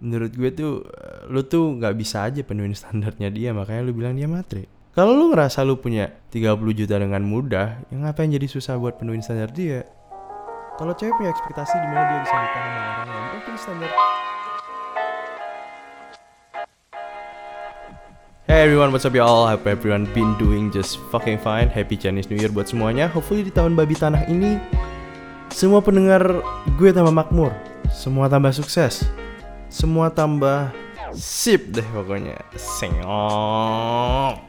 menurut gue tuh eh, lu tuh nggak bisa aja penuhin standarnya dia makanya lu bilang dia matre kalau lu ngerasa lu punya 30 juta dengan mudah yang ngapain jadi susah buat penuhin standar dia kalau cewek punya ekspektasi di mana dia bisa nikah sama orang yang mungkin standar Hey everyone, what's up y'all? Hope everyone been doing just fucking fine. Happy Chinese New Year buat semuanya. Hopefully di tahun babi tanah ini semua pendengar gue tambah makmur, semua tambah sukses, semua tambah sip deh pokoknya. Sengok.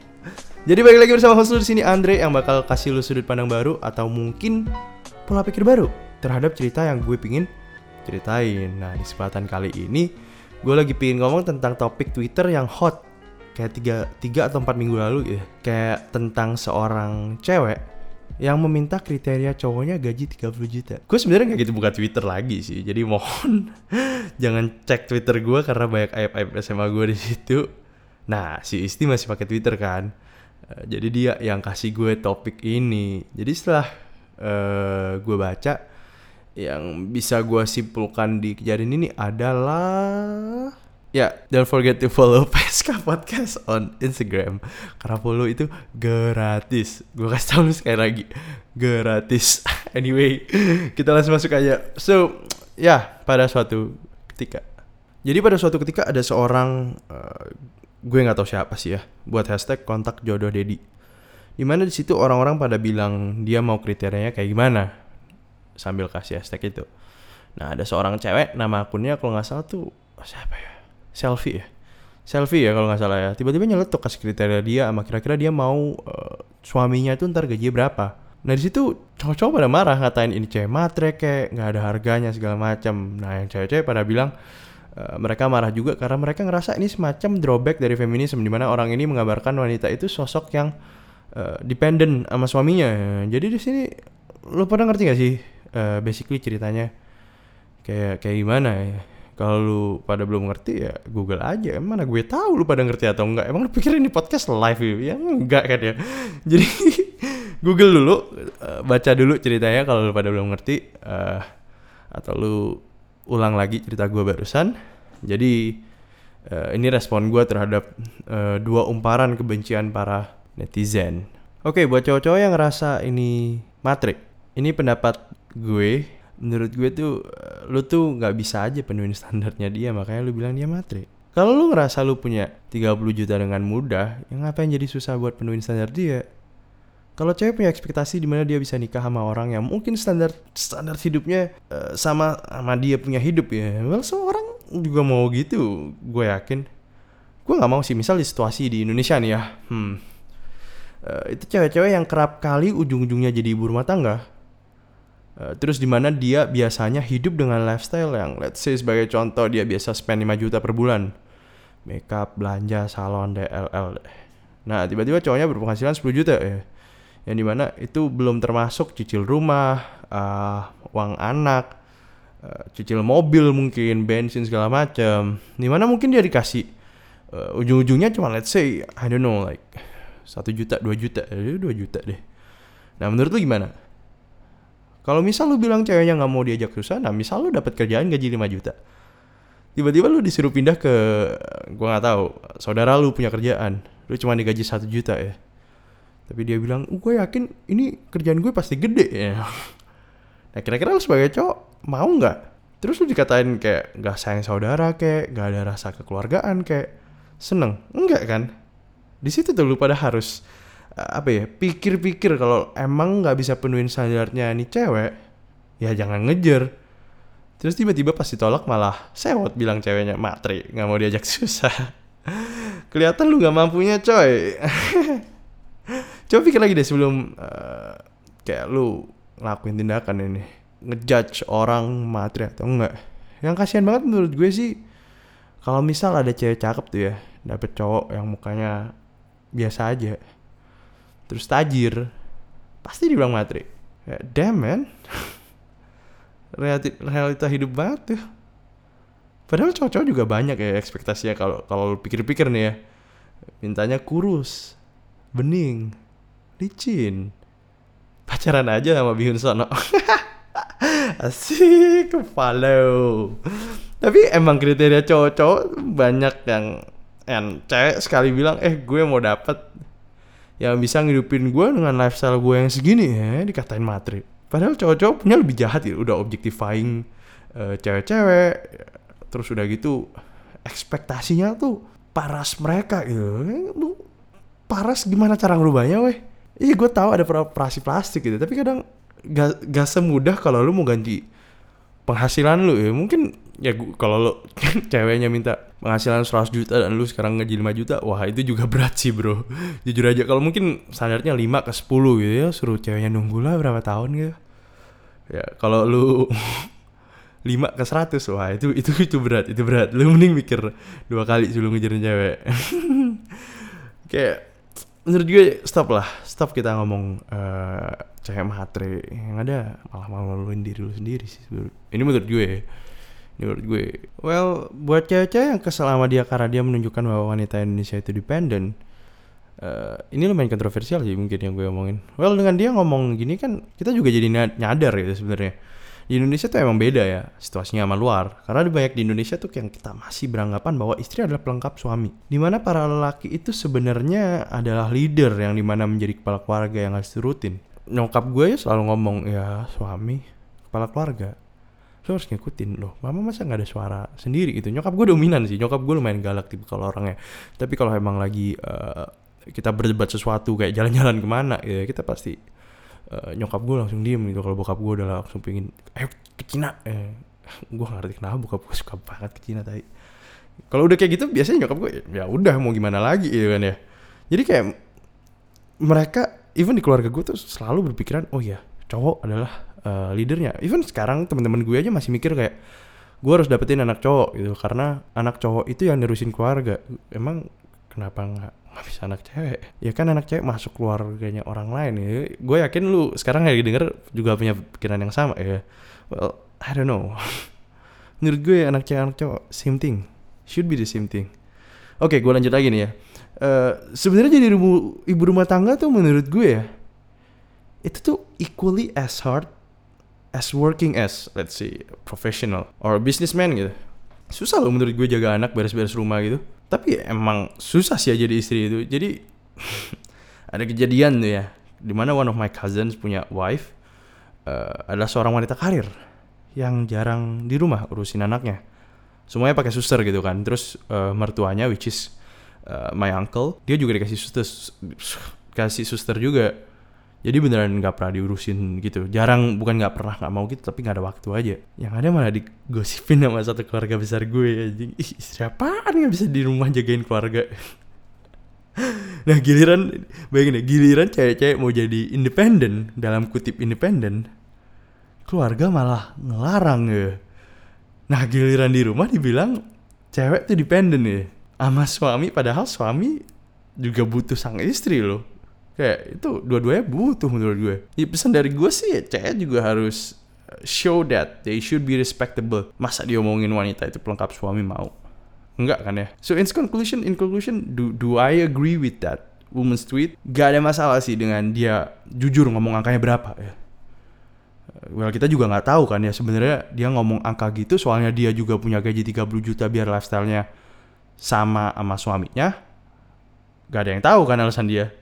Jadi balik lagi bersama host di sini Andre yang bakal kasih lu sudut pandang baru atau mungkin pola pikir baru terhadap cerita yang gue pingin ceritain. Nah di kesempatan kali ini gue lagi pingin ngomong tentang topik Twitter yang hot kayak tiga, tiga atau empat minggu lalu ya kayak tentang seorang cewek yang meminta kriteria cowoknya gaji 30 juta. Gue sebenarnya nggak gitu buka Twitter lagi sih. Jadi mohon jangan cek Twitter gue karena banyak aib-aib SMA gue di situ. Nah, si Isti masih pakai Twitter kan. Uh, jadi dia yang kasih gue topik ini. Jadi setelah uh, gue baca yang bisa gue simpulkan di kejadian ini adalah Ya, yeah, don't forget to follow PSK Podcast on Instagram. Karena follow itu gratis. Gue kasih tau lu sekali lagi Gratis. Anyway, kita langsung masuk aja. So, ya, yeah, pada suatu ketika. Jadi pada suatu ketika ada seorang uh, Gue gak tahu siapa sih ya Buat hashtag kontak jodoh Dedi Di mana di situ orang-orang pada bilang Dia mau kriterianya kayak gimana Sambil kasih hashtag itu. Nah ada seorang cewek Nama akunnya kalau gak salah tuh Siapa ya selfie ya? Selfie ya kalau nggak salah ya. Tiba-tiba nyeletuk kasih kriteria dia sama kira-kira dia mau uh, suaminya itu ntar gaji berapa. Nah di situ cowok-cowok pada marah ngatain ini cewek matre kayak nggak ada harganya segala macam nah yang cewek-cewek pada bilang uh, mereka marah juga karena mereka ngerasa ini semacam drawback dari feminisme di mana orang ini mengabarkan wanita itu sosok yang uh, dependent sama suaminya. Jadi di sini lo pernah ngerti gak sih uh, basically ceritanya? Kayak kayak gimana ya kalau lu pada belum ngerti ya Google aja. Mana gue tahu lu pada ngerti atau enggak. Emang lu pikir ini podcast live ya? Ya enggak kan ya. Jadi Google dulu, uh, baca dulu ceritanya kalau lu pada belum ngerti uh, atau lu ulang lagi cerita gue barusan. Jadi uh, ini respon gue terhadap uh, dua umparan kebencian para netizen. Oke, buat cowok-cowok yang ngerasa ini matrik, ini pendapat gue menurut gue tuh lu tuh nggak bisa aja penuhin standarnya dia makanya lu bilang dia matre. Kalau lu ngerasa lu punya 30 juta dengan mudah yang ngapain jadi susah buat penuhin standar dia? Kalau cewek punya ekspektasi di mana dia bisa nikah sama orang yang mungkin standar standar hidupnya uh, sama sama dia punya hidup ya well seorang juga mau gitu gue yakin. Gue nggak mau sih misal di situasi di Indonesia nih ya hmm. Uh, itu cewek-cewek yang kerap kali ujung-ujungnya jadi ibu rumah tangga terus di mana dia biasanya hidup dengan lifestyle yang let's say sebagai contoh dia biasa spend 5 juta per bulan makeup, belanja, salon, DLL nah tiba-tiba cowoknya berpenghasilan 10 juta ya yang di mana itu belum termasuk cicil rumah, uh, uang anak, uh, cicil mobil mungkin, bensin segala macam. Di mana mungkin dia dikasih uh, ujung-ujungnya cuma let's say I don't know like satu juta, dua juta, dua juta deh. Nah menurut lu gimana? Kalau misal lu bilang ceweknya nggak mau diajak susah, nah misal lu dapat kerjaan gaji 5 juta. Tiba-tiba lu disuruh pindah ke gua nggak tahu, saudara lu punya kerjaan, lu cuma digaji satu juta ya. Tapi dia bilang, gue yakin ini kerjaan gue pasti gede ya. Nah kira-kira lu sebagai cowok mau nggak? Terus lu dikatain kayak nggak sayang saudara kayak, nggak ada rasa kekeluargaan kayak, seneng? Enggak kan? Di situ tuh lu pada harus apa ya pikir-pikir kalau emang nggak bisa penuhin standarnya nih cewek ya jangan ngejer terus tiba-tiba pas ditolak malah sewot bilang ceweknya matri nggak mau diajak susah. Kelihatan lu nggak mampunya coy. Coba pikir lagi deh sebelum uh, kayak lu ngelakuin tindakan ini. Ngejudge orang matri atau enggak yang kasihan banget menurut gue sih kalau misal ada cewek cakep tuh ya dapet cowok yang mukanya biasa aja terus tajir. Pasti dibilang matri ya, damn man. Realita, realita hidup banget tuh. Padahal cowok-cowok juga banyak ya ekspektasinya kalau kalau pikir-pikir nih ya. Mintanya kurus bening licin. Pacaran aja sama Bihun Sono. Asik follow Tapi emang kriteria cowok-cowok banyak yang cewek sekali bilang eh gue mau dapet yang bisa ngidupin gue dengan lifestyle gue yang segini ya dikatain matri. Padahal cowok-cowok punya lebih jahat ya udah objectifying uh, cewek-cewek terus udah gitu ekspektasinya tuh paras mereka gitu. Lu paras gimana cara ngerubahnya weh? Iya gue tahu ada operasi plastik gitu tapi kadang gak, gak semudah kalau lu mau ganti penghasilan lu ya. Mungkin ya kalau lo ceweknya minta penghasilan 100 juta dan lu sekarang ngaji 5 juta wah itu juga berat sih bro. Jujur aja kalau mungkin standarnya 5 ke 10 gitu ya suruh ceweknya nunggu lah berapa tahun gitu. Ya kalau lu 5 ke 100 wah itu itu itu berat itu berat. Lu mending mikir dua kali sebelum ngejarin cewek. Kayak menurut gue stop lah. Stop kita ngomong uh, cewek matre. Yang ada malah malu-maluin diri lu sendiri sih ini menurut gue menurut gue. Well buat cewek-cewek yang kesel sama dia karena dia menunjukkan bahwa wanita Indonesia itu dependent uh, ini lumayan kontroversial sih mungkin yang gue omongin. Well dengan dia ngomong gini kan kita juga jadi nyadar gitu sebenarnya di Indonesia tuh emang beda ya situasinya sama luar. Karena banyak di Indonesia tuh yang kita masih beranggapan bahwa istri adalah pelengkap suami. Di mana para lelaki itu sebenarnya adalah leader yang di mana menjadi kepala keluarga yang harus turutin nyokap gue ya selalu ngomong ya suami kepala keluarga. Lo harus ngikutin. Loh mama masa nggak ada suara sendiri gitu? Nyokap gue dominan sih. Nyokap gue lumayan galak tipe kalau orangnya. Tapi kalau emang lagi uh, kita berdebat sesuatu kayak jalan-jalan ke mana ya kita pasti uh, nyokap gue langsung diem gitu. Kalau bokap gue udah langsung pingin eh ke Cina. Eh gue ngerti kenapa bokap gue suka banget ke Cina tadi kalau udah kayak gitu biasanya nyokap gue ya udah mau gimana lagi? Gitu kan ya. Jadi kayak mereka even di keluarga gue tuh selalu berpikiran oh ya cowok adalah uh, leadernya. Even sekarang teman-teman gue aja masih mikir kayak gue harus dapetin anak cowok gitu. Karena anak cowok itu yang nerusin keluarga. Emang kenapa nggak bisa anak cewek? Ya kan anak cewek masuk keluarganya orang lain ya. Gue yakin lu sekarang lagi denger juga punya pikiran yang sama ya. Well I don't know. Menurut gue anak cewek anak cowok same thing. Should be the same thing. Oke okay, gue lanjut lagi nih ya. Uh, sebenarnya jadi ibu, ibu rumah tangga tuh menurut gue ya itu tuh equally as hard as working as let's say professional or businessman gitu. Susah loh menurut gue jaga anak beres-beres rumah gitu tapi emang susah sih jadi istri itu. Jadi ada kejadian tuh ya di mana one of my cousins punya wife uh, adalah seorang wanita karir yang jarang di rumah urusin anaknya. Semuanya pakai suster gitu kan. Terus uh, mertuanya which is uh, my uncle dia juga dikasih suster kasih suster juga jadi beneran nggak pernah diurusin gitu. Jarang bukan nggak pernah nggak mau gitu tapi nggak ada waktu aja. Yang ada malah digosipin sama satu keluarga besar gue ih istri apaan nggak bisa di rumah jagain keluarga? Nah giliran bayangin deh giliran cewek-cewek mau jadi independen dalam kutip independen keluarga malah ngelarang ya. Nah giliran di rumah dibilang cewek tuh dependen ya. Sama suami padahal suami juga butuh sang istri loh kayak itu dua-duanya butuh menurut gue. Ya pesan dari gue sih cewek juga harus show that they should be respectable. Masa dia omongin wanita itu pelengkap suami mau? Enggak kan ya? So in conclusion in conclusion do do I agree with that woman's tweet? Gak ada masalah sih dengan dia jujur ngomong angkanya berapa ya. Well kita juga nggak tahu kan ya sebenarnya dia ngomong angka gitu soalnya dia juga punya gaji 30 juta biar lifestyle-nya sama sama suaminya. Gak ada yang tahu kan alasan dia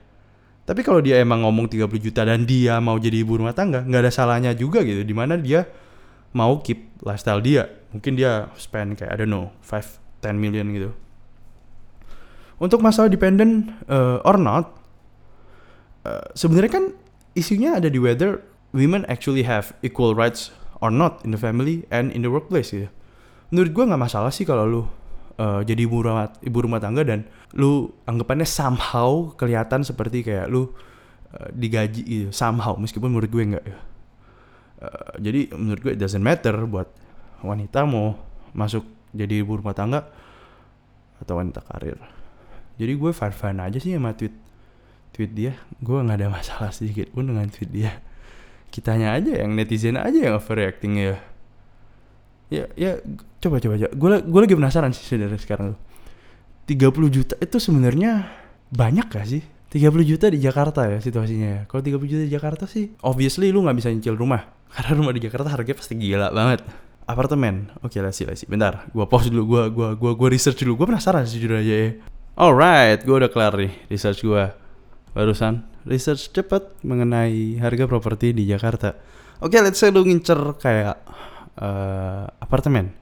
tapi kalau dia emang ngomong 30 juta dan dia mau jadi ibu rumah tangga, nggak ada salahnya juga gitu. Di mana dia mau keep lifestyle dia. Mungkin dia spend kayak, I don't know, 5, 10 million gitu. Untuk masalah dependent uh, or not, uh, sebenarnya kan isunya ada di whether women actually have equal rights or not in the family and in the workplace gitu. Menurut gue nggak masalah sih kalau lu uh, jadi ibu rumah ibu rumah tangga dan lu anggapannya somehow kelihatan seperti kayak lu uh, digaji gitu somehow meskipun menurut gue enggak ya. Uh, jadi menurut gue it doesn't matter buat wanita mau masuk jadi ibu rumah tangga atau wanita karir. Jadi gue fine fine aja sih sama tweet tweet dia. Gue nggak ada masalah sedikit pun dengan tweet dia. Kitanya aja yang netizen aja yang overreacting ya ya ya coba coba aja gue gue lagi penasaran sih dari sekarang tuh 30 juta itu sebenarnya banyak gak sih 30 juta di Jakarta ya situasinya ya kalau 30 juta di Jakarta sih obviously lu nggak bisa nyicil rumah karena rumah di Jakarta harganya pasti gila banget apartemen. Oke, okay, let's see, let's see. Bentar, gua pause dulu, gua gua gua gua research dulu. Gua penasaran sih jujur aja ya. Alright, gua udah kelar nih research gua. Barusan research cepat mengenai harga properti di Jakarta. Oke, okay, let's say lu ngincer kayak uh, apartemen.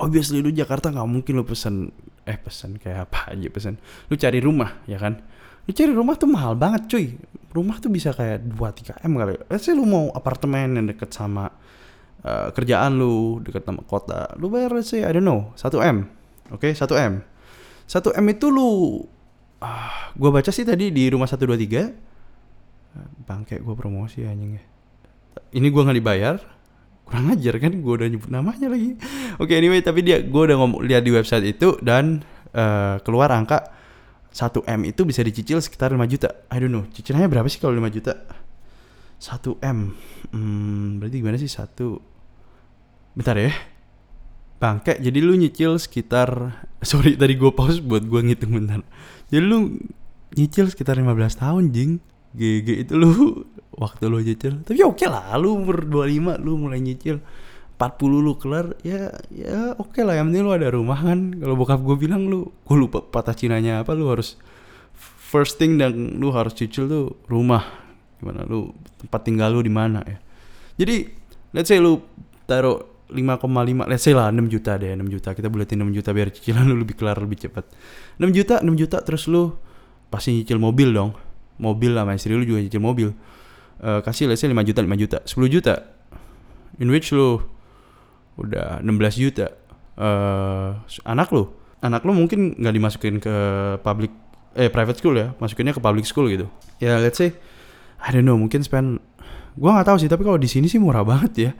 Obviously lu Jakarta nggak mungkin lu pesen eh pesen kayak apa aja pesen. Lu cari rumah, ya kan? Lu cari rumah tuh mahal banget, cuy. Rumah tuh bisa kayak 2 3 M kali. Let's say lu mau apartemen yang deket sama uh, kerjaan lu dekat sama kota lu bayar let's say I don't know 1 m oke okay? 1 m 1 m itu lu uh, gua baca sih tadi di rumah 123 bangke gua promosi anjing ya ini gua nggak dibayar kurang ajar kan gua udah nyebut namanya lagi oke okay, anyway tapi dia gua udah ngomong lihat di website itu dan uh, keluar angka 1 M itu bisa dicicil sekitar 5 juta. I don't know, cicilannya berapa sih kalau 5 juta? 1 M. Hmm, berarti gimana sih 1 Bentar ya. Bangke, jadi lu nyicil sekitar sorry tadi gue pause buat gue ngitung bentar. Jadi lu nyicil sekitar 15 tahun jing. GG itu lu. Waktu lu nyicil. Tapi oke okay lah, lu umur 25 lu mulai nyicil. 40 lu kelar ya ya oke lah. Yang penting lu ada rumah kan. Kalau bokap gue bilang lu gue lupa patah cinanya apa lu harus first thing dan lu harus cicil tuh rumah. Gimana lu tempat tinggal lu di mana ya. Jadi let's say lu taruh 5,5 let's say lah 6 juta deh 6 juta. Kita buletin 6 juta biar cicilan lu lebih kelar lebih cepat. 6 juta 6 juta terus lu pasti nyicil mobil dong mobil lah istri lu juga nyicil mobil. Uh, kasih let's say 5 juta 5 juta. 10 juta. In which lu udah 16 juta. Uh, anak lu. Anak lu mungkin nggak dimasukin ke public eh private school ya. Masukinnya ke public school gitu. Ya let's say I don't know mungkin spend gua nggak tahu sih tapi kalau di sini sih murah banget ya.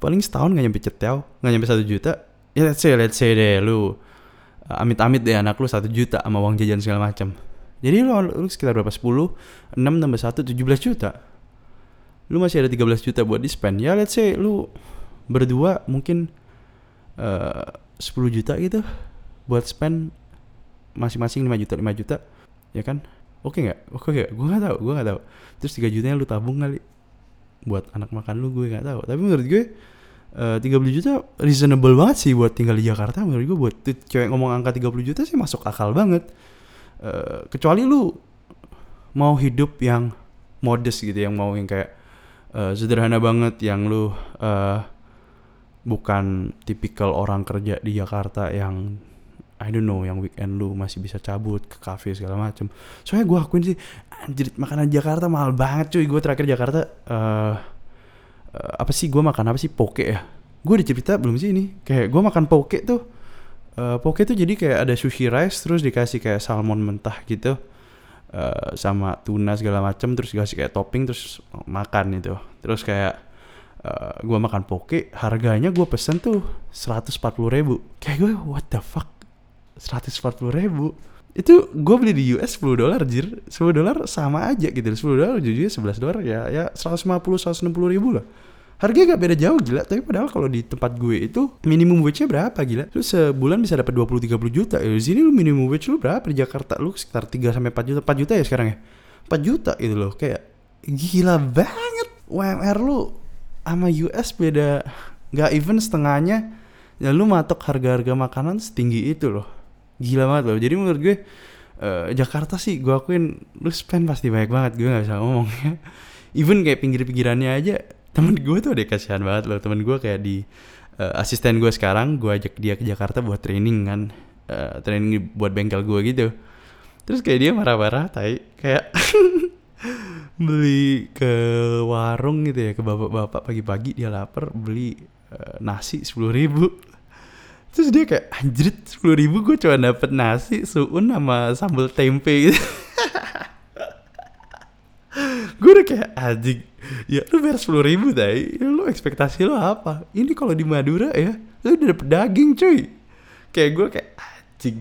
Paling setahun nggak nyampe cetel nggak nyampe satu juta. Ya let's say let's say deh lu uh, amit-amit deh anak lu satu juta sama uang jajan segala macam jadi lu, lu sekitar berapa? 10 6 tambah 1 17 juta. Lu masih ada 13 juta buat di spend ya let's say lu berdua mungkin uh, 10 juta gitu buat spend masing-masing 5 juta 5 juta ya kan? Oke nggak? Oke nggak gue nggak tahu gue nggak tahu. Terus 3 jutanya lu tabung kali buat anak makan lu gue nggak tahu. Tapi menurut gue uh, 30 juta reasonable banget sih buat tinggal di Jakarta. Menurut gue buat cewek ngomong angka 30 juta sih masuk akal banget uh, kecuali lu mau hidup yang modest gitu yang mau yang kayak uh, sederhana banget yang lu uh, bukan tipikal orang kerja di Jakarta yang I don't know yang weekend lu masih bisa cabut ke cafe segala macem. Soalnya gue akuin sih anjir makanan Jakarta mahal banget cuy. Gue terakhir Jakarta uh, uh, apa sih gue makan apa sih? Poke ya? Gue udah cerita belum sih ini. Kayak gue makan poke tuh uh, poke tuh jadi kayak ada sushi rice terus dikasih kayak salmon mentah gitu. Uh, sama tuna segala macem terus dikasih kayak topping terus makan itu. Terus kayak uh, gue makan poke harganya gue pesen tuh 140 ribu. Kayak gue what the fuck? 140 ribu? Itu gue beli di US 10 dolar jir. 10 dolar sama aja gitu. 10 dolar jujur 11 dolar ya ya 150 160 ribu lah harganya gak beda jauh gila. Tapi padahal kalau di tempat gue itu minimum wage nya berapa gila? Lu sebulan bisa dapat 20 30 juta ya. Di sini lu minimum wage lu berapa? Di Jakarta lu sekitar 3 sampai 4 juta 4 juta ya sekarang ya? 4 juta gitu loh. Kayak gila banget. UMR lu sama US beda. Gak even setengahnya. Ya lu matok harga-harga makanan setinggi itu loh. Gila banget loh. Jadi menurut gue uh, Jakarta sih gue akuin lu spend pasti banyak banget. Gue nggak bisa ngomong ya. Even kayak pinggir-pinggirannya aja temen gue tuh ada kasihan banget loh. Temen gue kayak di uh, asisten gue sekarang gue ajak dia ke Jakarta buat training kan. Uh, training buat bengkel gue gitu. Terus kayak dia marah-marah tai. Kayak beli ke warung gitu ya ke bapak-bapak pagi-pagi dia lapar beli uh, nasi sepuluh ribu. Terus dia kayak anjrit sepuluh ribu gue cuma dapet nasi suun sama sambal tempe. gitu gue udah kayak anjing ya lu bayar sepuluh ribu dai ya, lu ekspektasi lo apa? Ini kalau di Madura ya lu udah dapet daging cuy. Kayak gue kayak anjing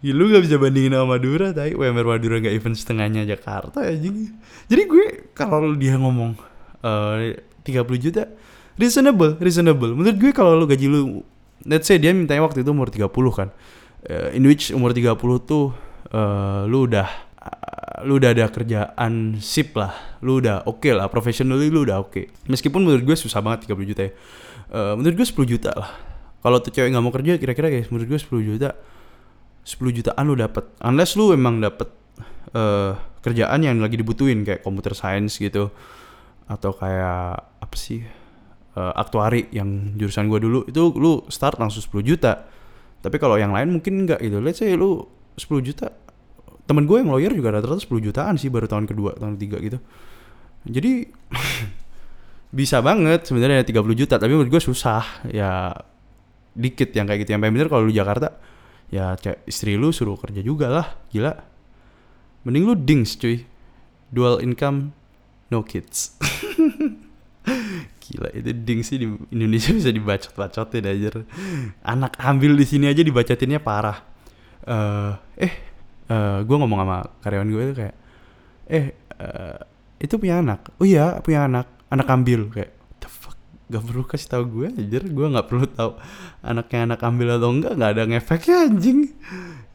ya, lu gak bisa bandingin sama Madura dai. WMR Madura gak even setengahnya Jakarta ya anjing. Jadi gue kalau dia ngomong eh, tiga puluh juta reasonable reasonable. Menurut gue kalau lu gaji lu let's say dia mintanya waktu itu umur 30 kan uh, in which umur 30 tuh uh, lu udah lu udah ada kerjaan sip lah lu udah oke okay lah professionally lu udah oke. Okay. meskipun menurut gue susah banget 30 juta ya. Eh, menurut gue 10 juta lah. Kalau tuh cewek nggak mau kerja kira-kira guys menurut gue 10 juta 10 jutaan lu dapat unless lu emang dapat eh kerjaan yang lagi dibutuhin kayak computer science gitu atau kayak apa sih eh, aktuari yang jurusan gue dulu itu lu start langsung 10 juta. Tapi kalau yang lain mungkin enggak gitu. Let's say lu 10 juta temen gue yang lawyer juga rata-rata 10 jutaan sih baru tahun kedua tahun ketiga gitu. Jadi bisa banget sebenarnya 30 juta tapi menurut gue susah. Ya dikit yang kayak gitu. Yang paling bener kalau lu Jakarta ya istri lu suruh kerja juga lah. Gila. Mending lu dings cuy. Dual income no kids. Gila itu dings sih di Indonesia bisa dibacot-bacotin aja anak ambil di sini aja dibacotinnya parah. Eh eh eh gue ngomong sama karyawan gue itu kayak eh eh, itu punya anak. Oh iya punya anak anak ambil. Kayak the fuck gak perlu kasih tahu gue aja gue nggak perlu tahu anaknya anak ambil atau enggak nggak ada ngefeknya anjing.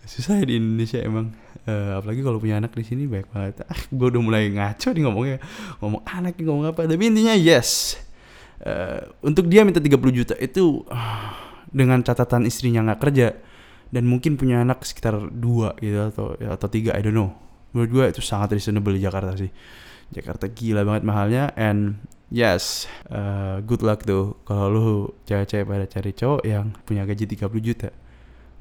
Susah ya di Indonesia emang. Eh, apalagi kalau punya anak di sini baik banget. Ah gue udah mulai ngaco nih ngomongnya. Ngomong anak ngomong apa? Tapi intinya yes. Eh, untuk dia minta 30 juta itu ah, dengan catatan istrinya nggak kerja dan mungkin punya anak sekitar dua gitu atau ya, atau tiga I don't know. Menurut gue itu sangat reasonable di Jakarta sih. Jakarta gila banget mahalnya and yes eh, good luck tuh. Kalau lu cewek-cewek pada cari cowok yang punya gaji 30 juta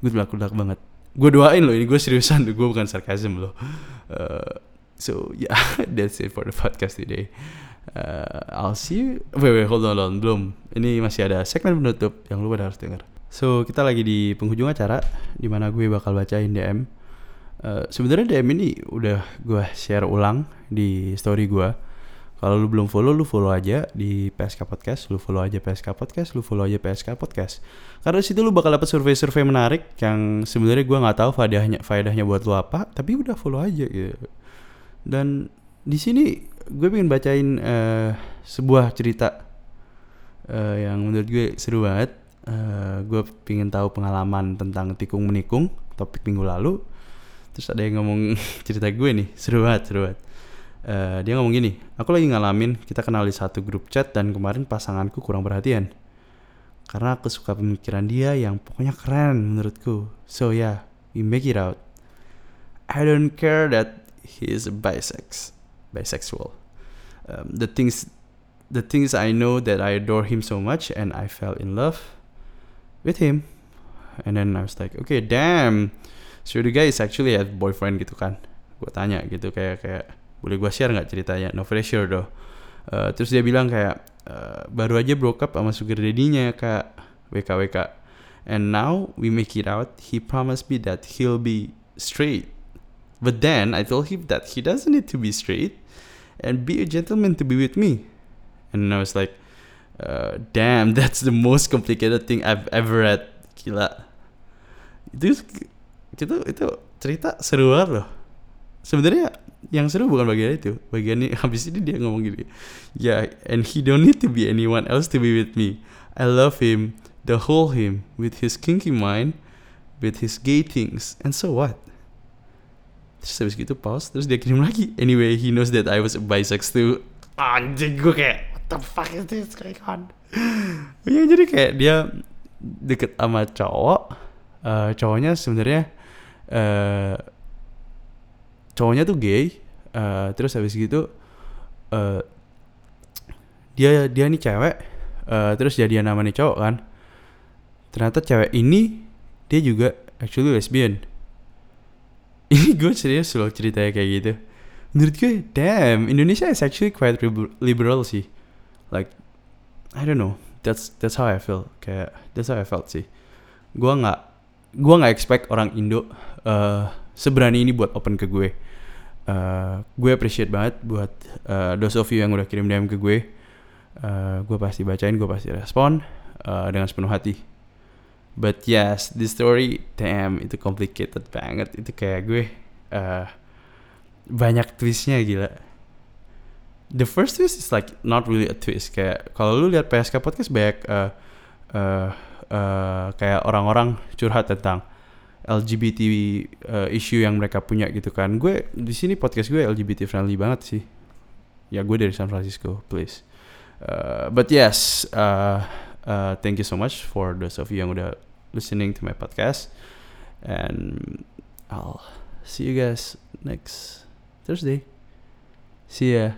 good luck good luck banget. Gue doain loh ini gue seriusan gue bukan sarkasm loh. Eh, so yeah that's it for the podcast today. Eh, I'll see you wait wait hold on, hold on belum. Ini masih ada segmen penutup yang lu pada harus denger so kita lagi di penghujung acara di mana gue bakal bacain DM Eh, sebenarnya DM ini udah gue share ulang di story gue kalau lu belum follow, lu follow aja di PSK Podcast, lu follow aja PSK Podcast, lu follow aja PSK Podcast. Karena di situ lu bakal dapet survei-survei menarik yang sebenarnya gua nggak tahu faedahnya faedahnya buat lu apa, tapi udah follow aja gitu. Dan di sini gue pengen bacain eh, sebuah cerita eh, yang menurut gue seru banget. Eh, gue pengen tahu pengalaman tentang tikung menikung topik minggu lalu. Terus ada yang ngomong cerita gue nih, seru banget, seru banget. Eh, dia ngomong gini, aku lagi ngalamin kita kenal di satu grup chat dan kemarin pasanganku kurang perhatian. Karena aku suka pemikiran dia yang pokoknya keren menurutku. So yeah, we make it out. I don't care that he is bisex, bisexual. Um, the things, the things I know that I adore him so much and I fell in love with him. And then I was like, okay, damn. So the guy is actually a boyfriend gitu kan. Gue tanya gitu kayak kayak boleh gue share nggak ceritanya? No pressure doh. Eh, terus dia bilang kayak eh, baru aja broke up sama sugar daddy-nya kak WKWK. And now we make it out. He promised me that he'll be straight. But then I told him that he doesn't need to be straight and be a gentleman to be with me. And I was like, uh, damn, that's the most complicated thing I've ever read. Gila. Itu itu itu cerita seru banget loh. Sebenarnya yang seru bukan bagian itu. Bagian ini habis ini dia ngomong gini. Yeah, and he don't need to be anyone else to be with me. I love him, the whole him, with his kinky mind, with his gay things, and so what? Terus habis gitu pause, terus dia kirim lagi. Anyway, he knows that I was a bisex too. Anjing gue kayak, the fuck is this going on? ya jadi kayak dia deket sama cowok, eh, cowoknya sebenarnya eh cowoknya tuh gay, eh, terus habis gitu eh dia dia nih cewek, eh, terus jadian nama nih cowok kan. Ternyata cewek ini dia juga actually lesbian. Ini gue serius loh ceritanya kayak gitu. Menurut gue, damn, Indonesia is actually quite liber- liberal sih. Like, I don't know. That's that's how I feel. Kayak that's how I felt sih. Gua nggak gua nggak expect orang Indo eh seberani ini buat open ke gue. Eh gue appreciate banget buat eh, those of you yang udah kirim DM ke gue. Eh gue pasti bacain, gue pasti respon eh, dengan sepenuh hati. But yes, this story, damn, itu complicated banget. Itu kayak gue eh banyak twistnya gila. The first twist is like not really a twist. Kayak kalau lu lihat PSK podcast banyak eh eh eh, kayak orang-orang curhat tentang LGBT eh, issue yang mereka punya gitu kan. Gue di sini podcast gue LGBT friendly banget sih. Ya gue dari San Francisco, please. Uh, but yes, uh, uh, thank you so much for those of you yang udah listening to my podcast and I'll see you guys next Thursday see ya